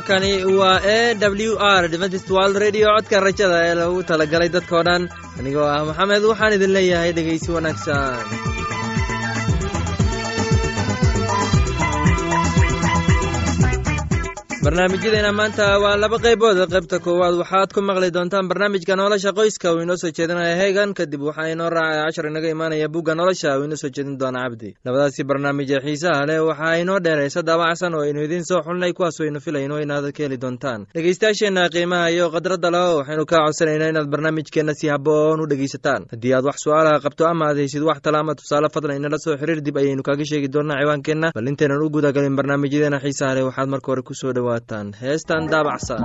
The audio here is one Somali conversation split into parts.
halkani waa e w r dventist world radio. Codka rajada ee lagu talagalay dadkoo dhan. Anigoo ah maxamed waxaan idin leeyahay dhegaysi wanaagsan barnaamijyadeena maanta waa laba qaybood. Qaybta koowaad waxaad ku maqli doontaan barnaamijka nolosha qoyska. Uu inoo soo jeedinaya heegan kadib waxaa inoo raacaya cashar inaga imaanaya bugga nolosha. Uu inoo soo jeedin doona cabdi. Labadaasi barnaamij ee xiisaha leh waxaa inoo dheeraysa daabacsan oo aynu idiin soo xulnay. Kuwaas waynu filayno inaad ka heli doontaan. Dhegeystayaasheenna qiimaha iyo khadradda leho waxaynu kaa codsanaynaa inaad barnaamijkeenna si haboon u dhegeysataan haddii aad wax su'aalaha qabto ama aad haysid wax tala ama tusaale fadlan inala soo xiriir dib ayaynu kaaga sheegi doonaa ciwaankeenna. Bal intaynan u gudagalin barnaamijyadeena xiisaha leh waxaad marka hore ku soo dhawa heestan daabacsan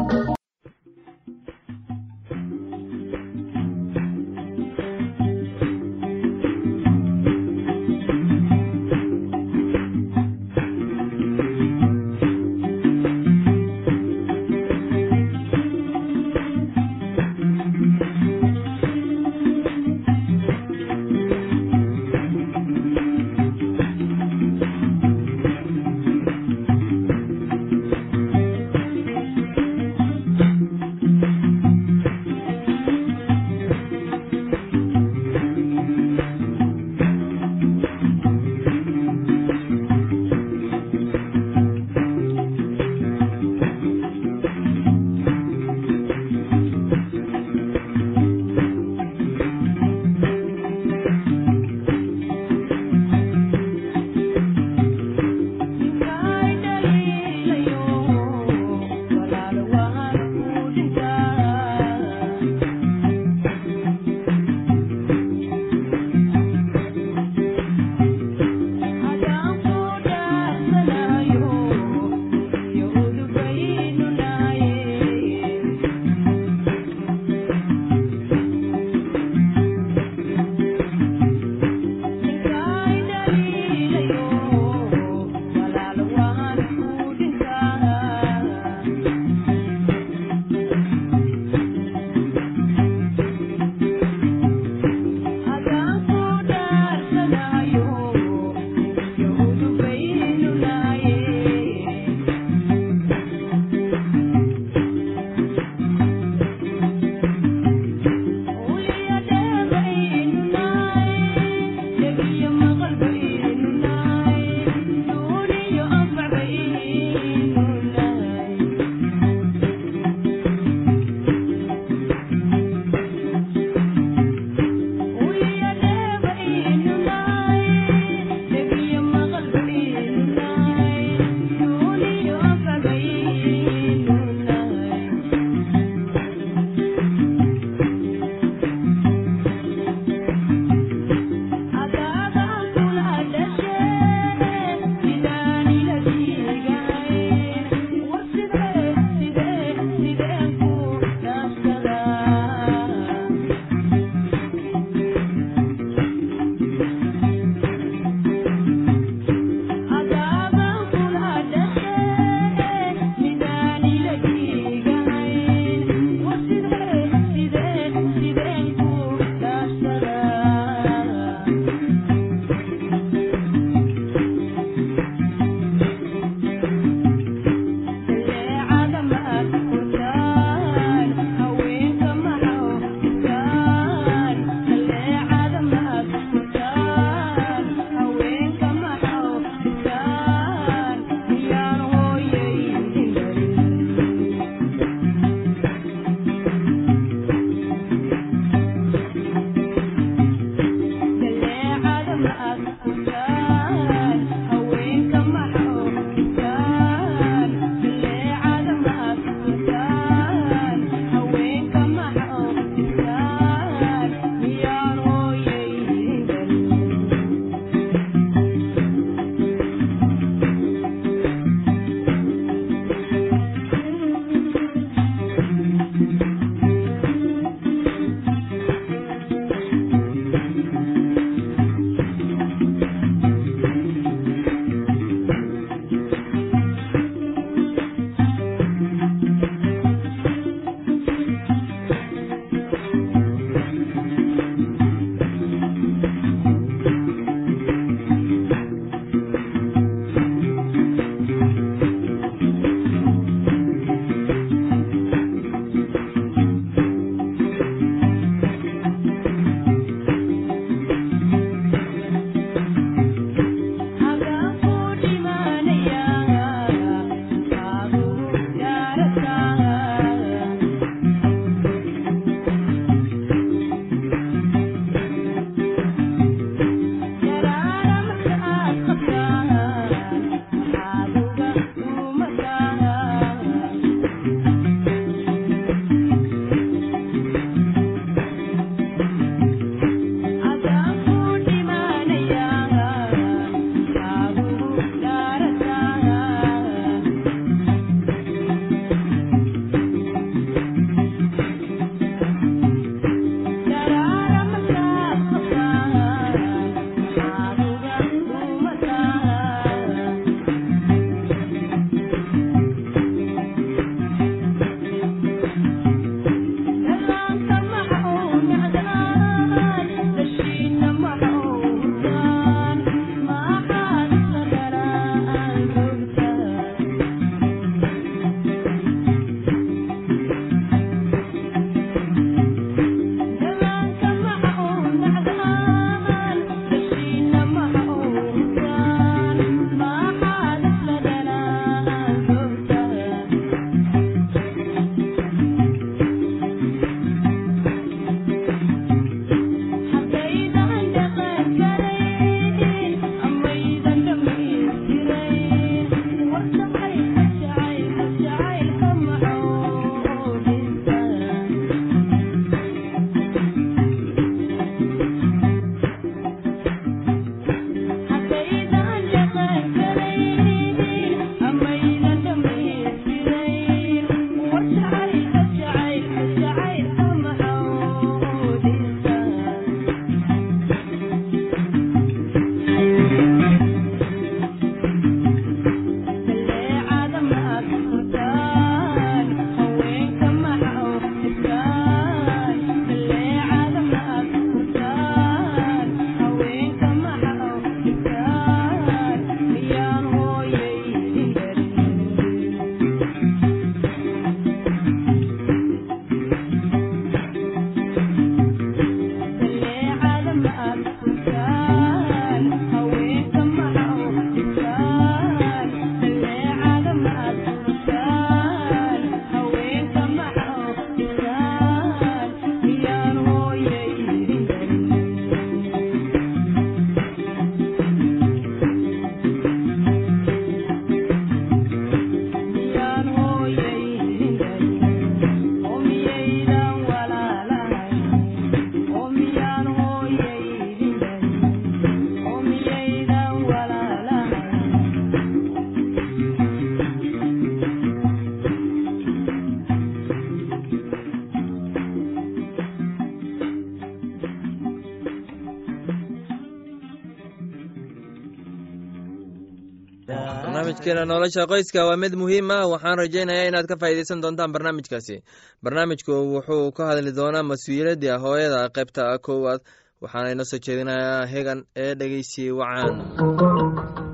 barnaamijkeena nolosha qoyska waa mid muhiim ah. Waxaan rajaynayaa inaad ka faa'iidaysan doontaan barnaamijkaasi. Barnaamijku wuxuu ka hadli doonaa mas'uuliyaddii hooyada qaybta koowaad waxaana inoo soo jeedinayaa hegan ee dhegeysi wacaan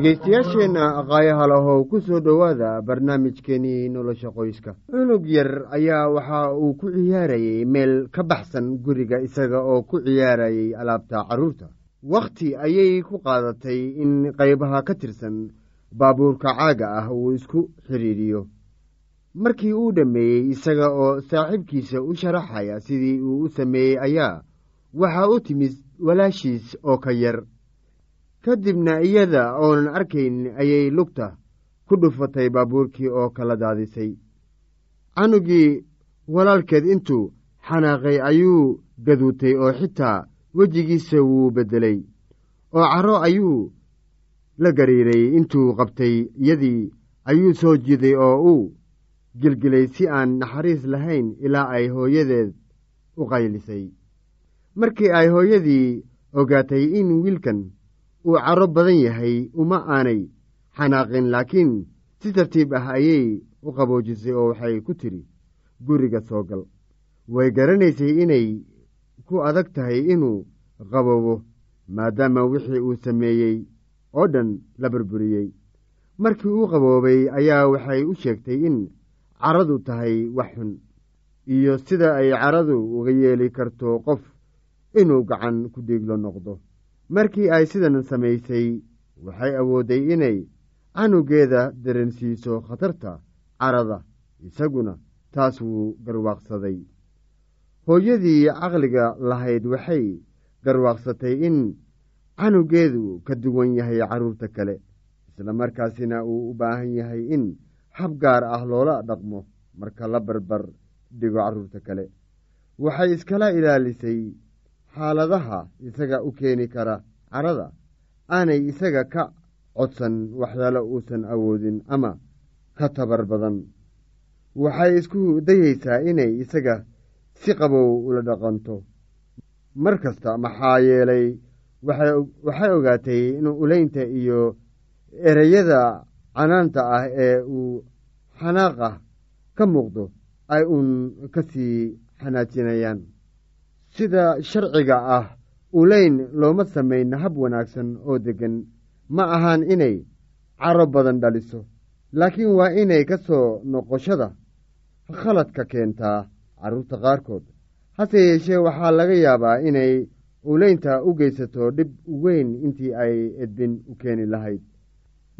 dhegaystayaasheenna aqaayaha lahow ku soo dhowaada barnaamijkeenii nolosha qoyska. Cunug yar ayaa waxa uu ku ciyaarayey meel ka baxsan guriga isaga oo ku ciyaarayey alaabta carruurta wakhti ayay ku qaadatay in qaybaha ka tirsan baabuurka caaga ah uu isku xidhiidhiyo markii uu dhammeeyey isaga oo saaxiibkiisa u sharaxaya sidii uu u sameeyey ayaa waxaa u timid walaashiis oo ka yar kadibna iyada oonan arkaynin ayay lugta ku dhufatay baabuurkii oo kala daadisay. Canugii walaalkeed intuu xanaaqay ayuu gaduutay oo xitaa wejigiisa wuu beddelay oo caro ayuu la gariiray intuu qabtay. Iyadii ayuu soo jiday oo uu gilgilay si aan naxariis lahayn ilaa ay hooyadeed u qaylisay. Markii ay hooyadii ogaatay in wiilkan uu caro badan yahay uma aanay xanaaqin laakiin si tartiib ah ayay u qaboojisay oo waxay ku tidhi guriga soo gal way garanaysay inay ku adag tahay inuu qaboobo maadaama wixii uu sameeyey oo dhan la burburiyey. Markii uu qaboobay ayaa waxay u sheegtay in caradu tahay wax xun iyo sida ay caradu uga yeeli karto qof inuu gacan ku dhiiglo noqdo markii ay sidan samaysay waxay awoodday inay canugeeda dareensiiso khatarta carada isaguna taas wuu garwaaqsaday. Hooyadii caqliga lahayd waxay garwaaqsatay in canugeedu ka duwan yahay carruurta kale isla markaasina uu u baahan yahay in hab gaar ah loola dhaqmo marka la barbar dhigo carruurta kale. Waxay iskala ilaalisay xaaladaha isaga u keeni kara carada aanay isaga ka codsan waxyaalo uusan awoodin ama ka tabar badan. Waxay isku dayaysaa inay isaga si qabow ula dhaqanto. Mar kasta maxaa yeelay waxay ogaatay in ulaynta iyo ereyada canaanta ah ee uu xanaaqa ka muuqdo ay uun ka sii xanaajinayaan sida sharciga ah ulayn looma samayn hab wanaagsan oo deggan. Ma ahaan inay caro badan dhaliso laakiin waa inay ka soo noqoshada khaladka keentaa carruurta qaarkood. Hase yeeshee waxaa laga yaabaa inay ulaynta u geysato dhib weyn intii ay edbin u keeni lahayd.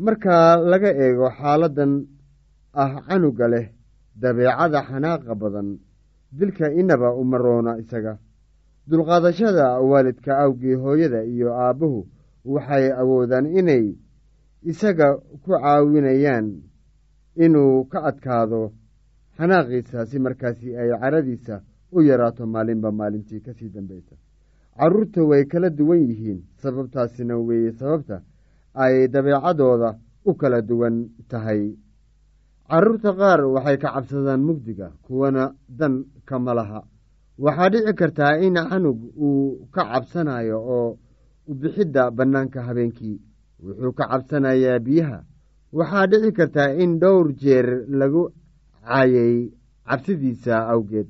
Marka laga eego xaaladdan ah canuga leh dabeecada xanaaqa badan dilka inaba uma roona isaga dulqaadashada waalidka awgii hooyada iyo aabbuhu waxay awoodaan inay isaga ku caawinayaan inuu ka adkaado xanaaqiisa si markaasi ay caradiisa u yaraato maalinba maalintii ka sii dambaysa. Carruurta way kala duwan yihiin sababtaasina weeye sababta ay dabeecadooda u kala duwan tahay. Carruurta qaar waxay ka cabsadaan mugdiga kuwana dan kama laha waxaa dhici kartaa in canug uu ka cabsanayo oo ubixidda bannaanka habeenkii. Wuxuu ka cabsanayaa biyaha. Waxaa dhici kartaa in dhowr jeer lagu caayay cabsidiisa awgeed.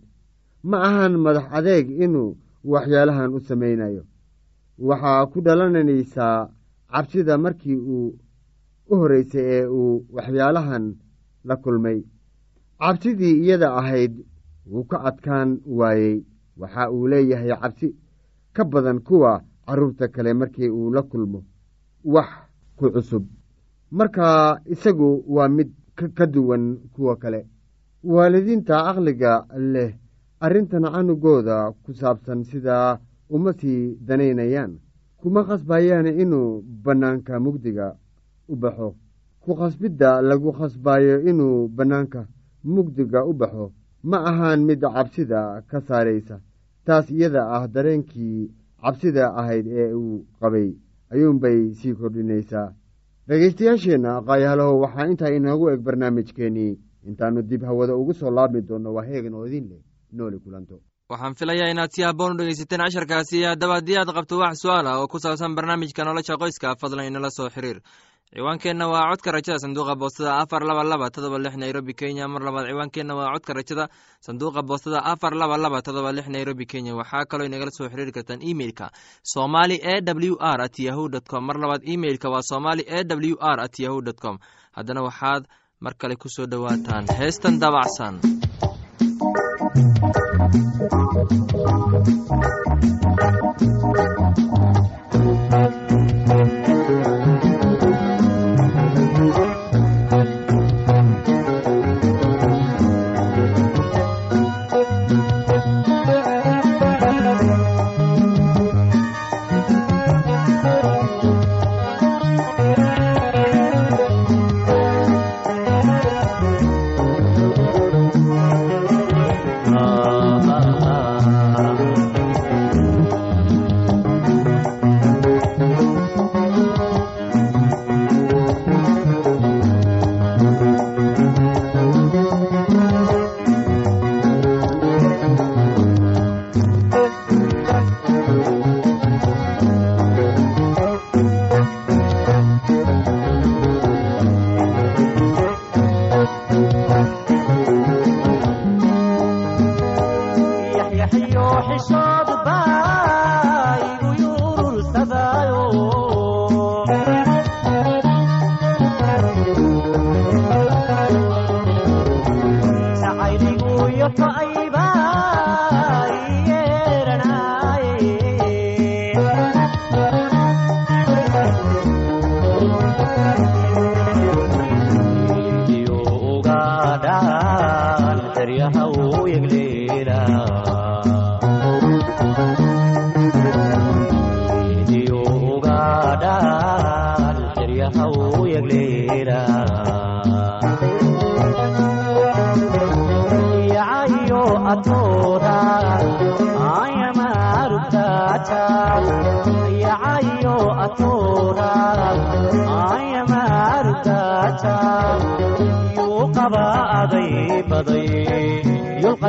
Ma ahan madax adeeg inuu waxyaalahan u samaynayo. Waxaa ku dhalanaysaa cabsida markii uu u horreysay ee uu waxyaalahan la kulmay. Cabsidii iyada ahayd wuu ka adkaan waayey. Waxa uu leeyahay cabsi ka badan kuwa carruurta kale markii uu la kulmo. Wax ku cusub. Markaa isagu waa mid ka duwan kuwa kale. Waalidiinta caqliga leh arrintan canugooda ku saabsan sidaa uma sii danaynayaan. Kuma khasbayaan inuu bannaanka mugdiga u baxo. Ku khasbidda lagu khasbayo inuu bannaanka mugdiga u baxo ma ahaan mid cabsida ka saaraysa taas iyada ah dareenkii cabsida ahayd ee uu qabay ayuunbay sii kordhinaysaa. Dhegaystayaasheenna qaayahalahow waxaa intaa inoogu eg barnaamijkeennii intaannu dib hawada ugu soo laabmi doonno waa heegan oo idin leh nooli kulanto. Waxaan filayaa inaad si haboon u dhegeysateen casharkaasi haddaba haddii aad qabto wax su'aal ah oo ku saabsan barnaamijka nolosha qoyska fadlan inala soo xiriir ciwaankeenna waa codka rajada sanduuqa boostada afar laba laba todoba lix nairobi kenya. Mar labaad ciwaankeenna waa codka rajada sanduuqa boostada afar laba laba todoba lix nairobi kenya. Waxaa kaloo inagala soo xiriiri kartaan emeilka somali e w r at yahu dt com. Mar labaad emeilka waa somali e w r at yahu dt com. Haddana waxaad mar kale ku soo dhowaataan. Heestan daabacsan Música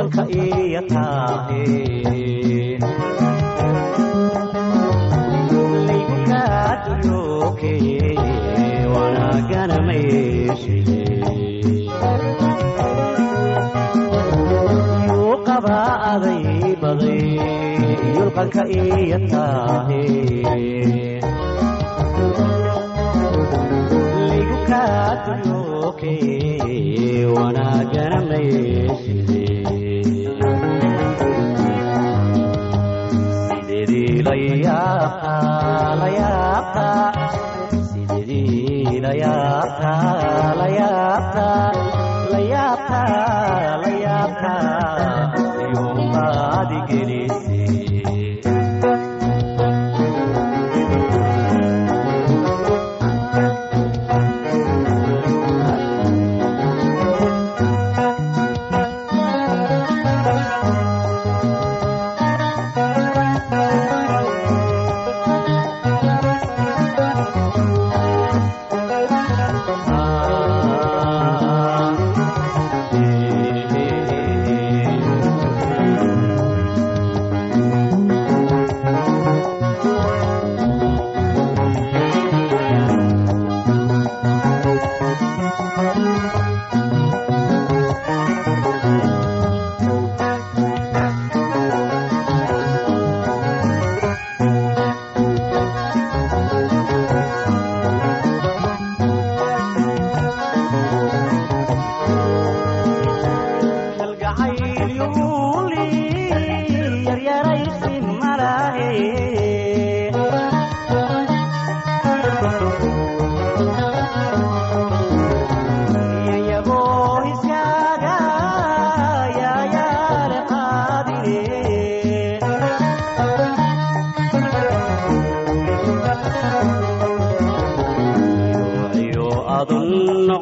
dalka iya taahlaygu kaa duxookeye wanaagana mayeeshie yuu qabaa aday baday yulqanka iya taahe laygu kaa duxookeye yaabtaa sideedii la yaabtaa la yaabtaa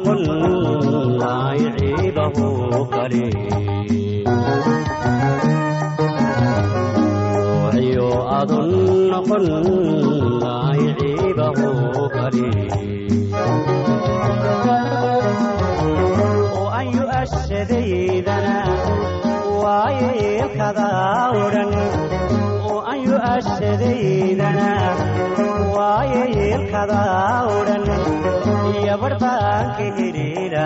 noqon maay ciidaho kale yo adun noqon maay ciidaho kale oo ayu ashadaydana waaye kada odhan oo ayu ashadaydana waayeelkadaa odhan yabarh baan ka helila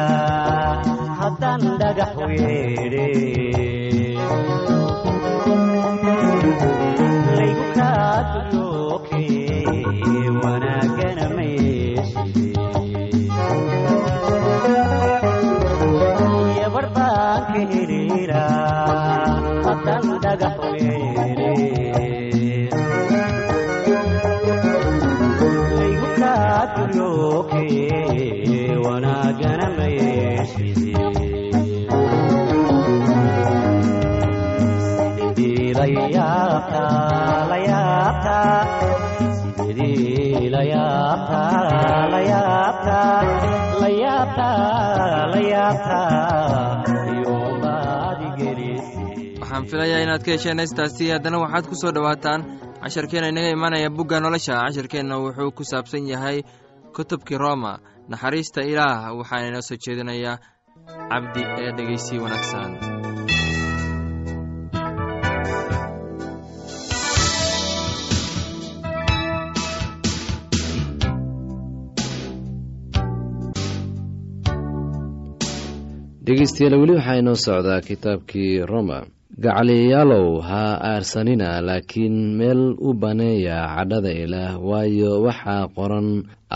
haddaan dhagax weedhe waxaan filayaa inaad ka hesheen heystaasi haddana waxaad ku soo dhowaataan casharkeenna inaga imanaya bugga nolosha. Casharkeenna wuxuu ku saabsan yahay kutubkii rooma. Naxariista ilaah waxaana inoo soo jeedinayaa cabdi ee dhegeysii wanaagsan dhegeystayaal weli waxaa inoo socdaa kitaabkii roma. Gacaliyaalow ha aarsanina laakiin meel u baneeya cadhada ilaah waayo waxaa qoran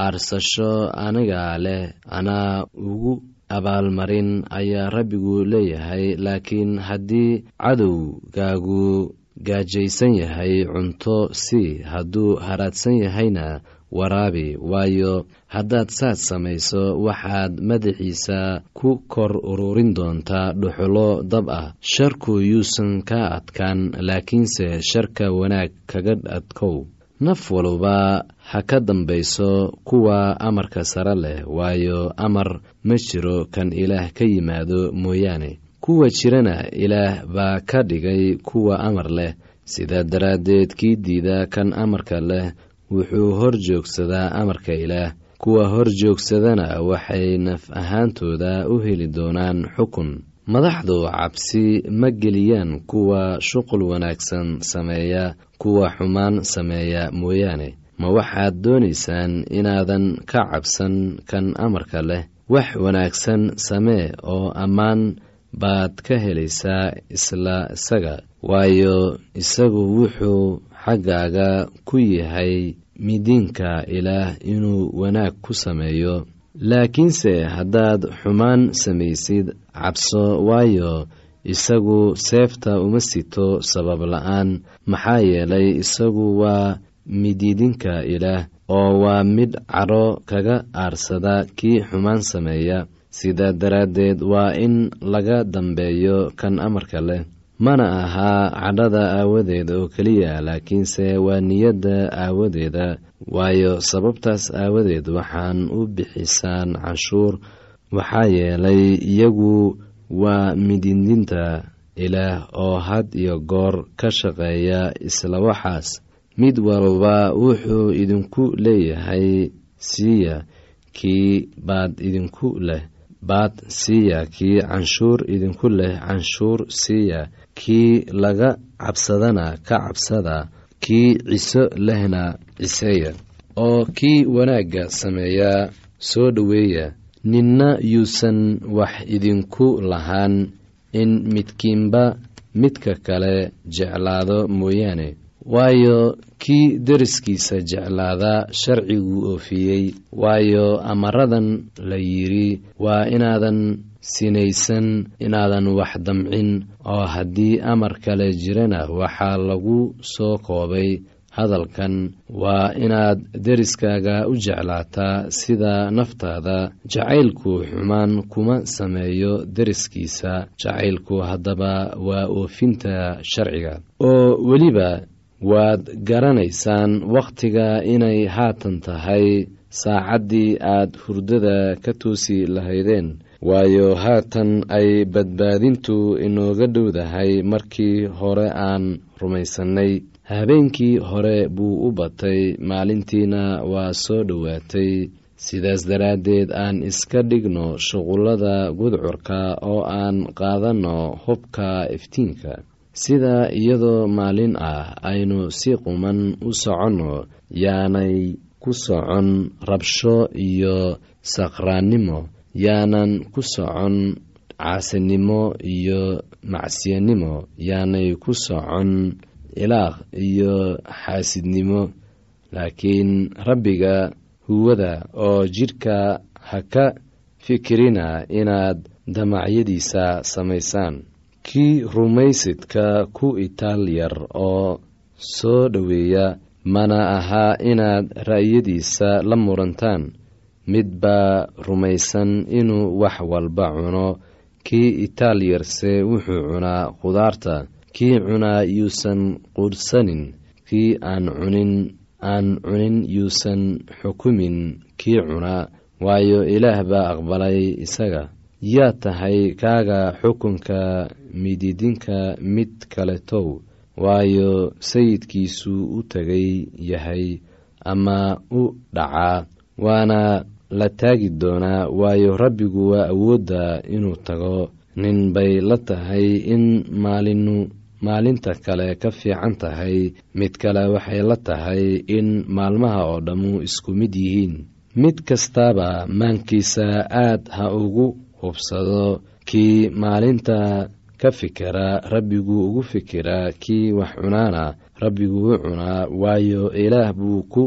aarsasho aniga leh anaa ugu abaalmarin ayaa rabbigu leeyahay laakiin haddii cadowgaagu gaajaysan yahay cunto sii hadduu haraadsan yahayna waraabi waayo haddaad saad samayso waxaad madaxiisa ku kor ururin doontaa dhuxulo dab ah. Sharku yuusan ka adkaan laakiinse sharka wanaag kaga adkow. Naf walba ha ka dambayso kuwa amarka sare leh waayo amar ma jiro kan ilaah ka yimaado mooyaane. Kuwa jirana ilaah baa ka dhigay kuwa amar leh. Sidaa daraaddeed kii diida kan amarka leh wuxuu hor joogsadaa amarka ilaah. Kuwa hor joogsadana waxay naf ahaantooda u heli doonaan xukun. Madaxdu cabsi ma geliyaan kuwa shuqul wanaagsan sameeya kuwa xumaan sameeya mooyaane. Ma waxaad doonaysaan inaadan ka cabsan kan amarka leh. Wax wanaagsan samee oo ammaan baad ka helaysaa isla isaga. Waayo isagu wuxuu xaggaaga ku yahay midiinka ilaah inuu wanaag ku sameeyo laakiinse haddaad xumaan samaysid cabso waayo isagu seefta uma sito sabab la'aan. Maxaa yeelay isagu waa midiidinka ilaah oo waa midh cadho kaga aarsada kii xumaan sameeya. Sidaa daraaddeed waa in laga dambeeyo kan amarka leh mana ahaa cadhada aawadeed oo keliya laakiinse waa niyadda aawadeeda. Waayo sababtaas aawadeed waxaan u bixisaan canshuur waxaa yeelay iyagu waa mididinta ilaah oo had iyo goor ka shaqeeya isla waxaas. Mid walba wuxuu idinku leeyahay siiya kii baad idinku leh baad siiya kii canshuur idinku leh canshuur siiya kii laga cabsadana ka cabsada kii ciso lehna ciseeya oo kii wanaagga sameeyaa soo dhoweeya ninna yuusan wax idinku lahaan in midkiinba midka kale jeclaado mooyaane. Waayo kii deriskiisa jeclaada sharciguu oofiyey waayo amaradan la yidhi waa inaadan sinaysan inaadan wax damcin oo haddii amar kale jirana waxaa lagu soo koobay. Hadalkan waa inaad deriskaaga u jeclaataa sida naftaada. Jacaylku xumaan kuma sameeyo deriskiisa. Jacaylku haddaba waa oofinta sharciga. Oo weliba waad garanaysaan wakhtiga inay haatan tahay. Saacaddii aad hurdada ka toosi lahaydeen waayo haatan ay badbaadintu inooga dhowdahay markii hore aan rumaysannay. Habeenkii hore buu u batay maalintiina waa soo dhowaatay sidaas daraaddeed aan iska dhigno shuqullada gudcurka oo aan qaadanno hubka iftiinka. Sida iyadoo maalin ah aynu si quman u soconno yaanay ku socon rabsho iyo saqraannimo yaanan ku socon caasinimo iyo macsiyanimo yaanay ku socon ilaaq iyo xaasidnimo. Laakiin rabbiga huwada oo jidhka ha ka fikirina inaad damacyadiisa samaysaan. Kii rumaysidka ku itaal yar oo soo dhoweeya mana ahaa inaad ra'yadiisa la murantaan mid baa rumaysan inuu wax walba cuno. Kii itaal yarse wuxuu cunaa khudaarta. Kii cunaa yuusan quudhsanin kii aan cunin aan cunin yuusan xukumin. Kii cunaa waayo ilaah baa aqbalay isaga. Yaa tahay kaaga xukunka mididinka mid kaletow waayo sayidkiisu u tegay yahay ama u dhacaa. Waana la taagi doonaa waayo rabbigu waa awoodda inuu tago. Nin bay la tahay in maalinu maalinta kale ka fiican tahay. Mid kale waxay la tahay in maalmaha oo dhammu isku mid yihiin. Mid kastaaba maankiisa aad ha ugu hubsado. Kii maalinta ka fikira rabbigu ugu fikiraa kii wax cunaana rabbigu u cunaa waayo ilaah buu ku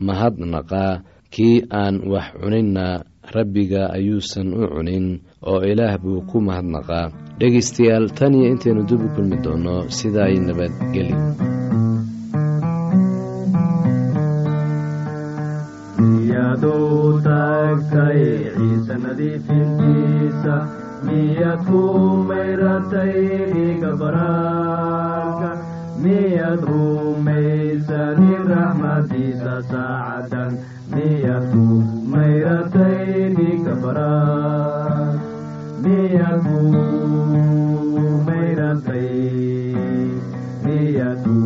mahadnaqaa kii aan wax cuninna rabbiga ayuusan u cunin oo ilaah buu ku mahadnaqaa. Dhegaystayaal tan iyo intaynu dib u kulmi doonno sidaa ay nabadgeli miyaad ku mayratay dhiiga baraarka miyaad rumaysani raxmadiisa saacadan miyaad ku mayratay dhiiga baraar miyaad ku mayratay miyaad ku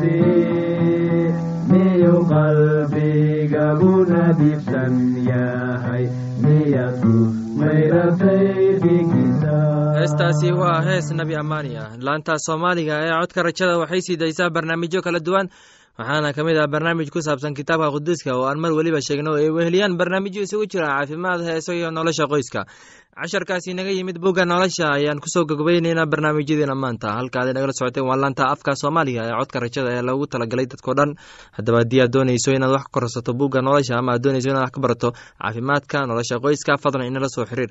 dhiiga heestaasi waa hees nebi ammaani laanta soomaaliga ee codka rajada waxay sii daysaa barnaamijyo kala duwan waxaana ka mid ah barnaamij ku saabsan kitaabka quduuska oo aan mar weliba sheegno ay weheliyaan barnaamijyo isugu jira caafimaad heeso iyo nolosha qoyska. Casharkaasi naga yimid bugga nolosha ayaan ku soo gogobeyneynaa barnaamijyadeena maanta. Halkaad nagala socoteen waa laanta afka soomaaliga ee codka rajada ee loogu talagalay dadkao dhan. Haddaba haddii aad dooneyso inaad wax korsato bugga nolosha ama aad dooneyso inaad wax ka barato caafimaadka nolosha qoyska fadlan inala soo xiriir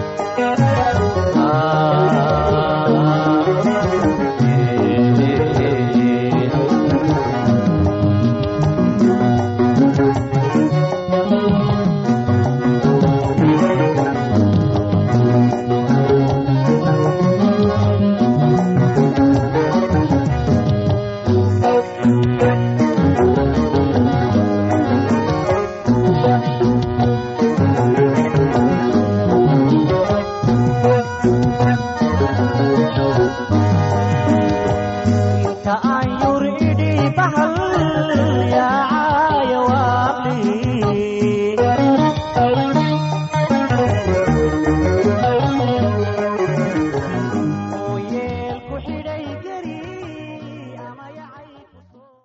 nabadgelyo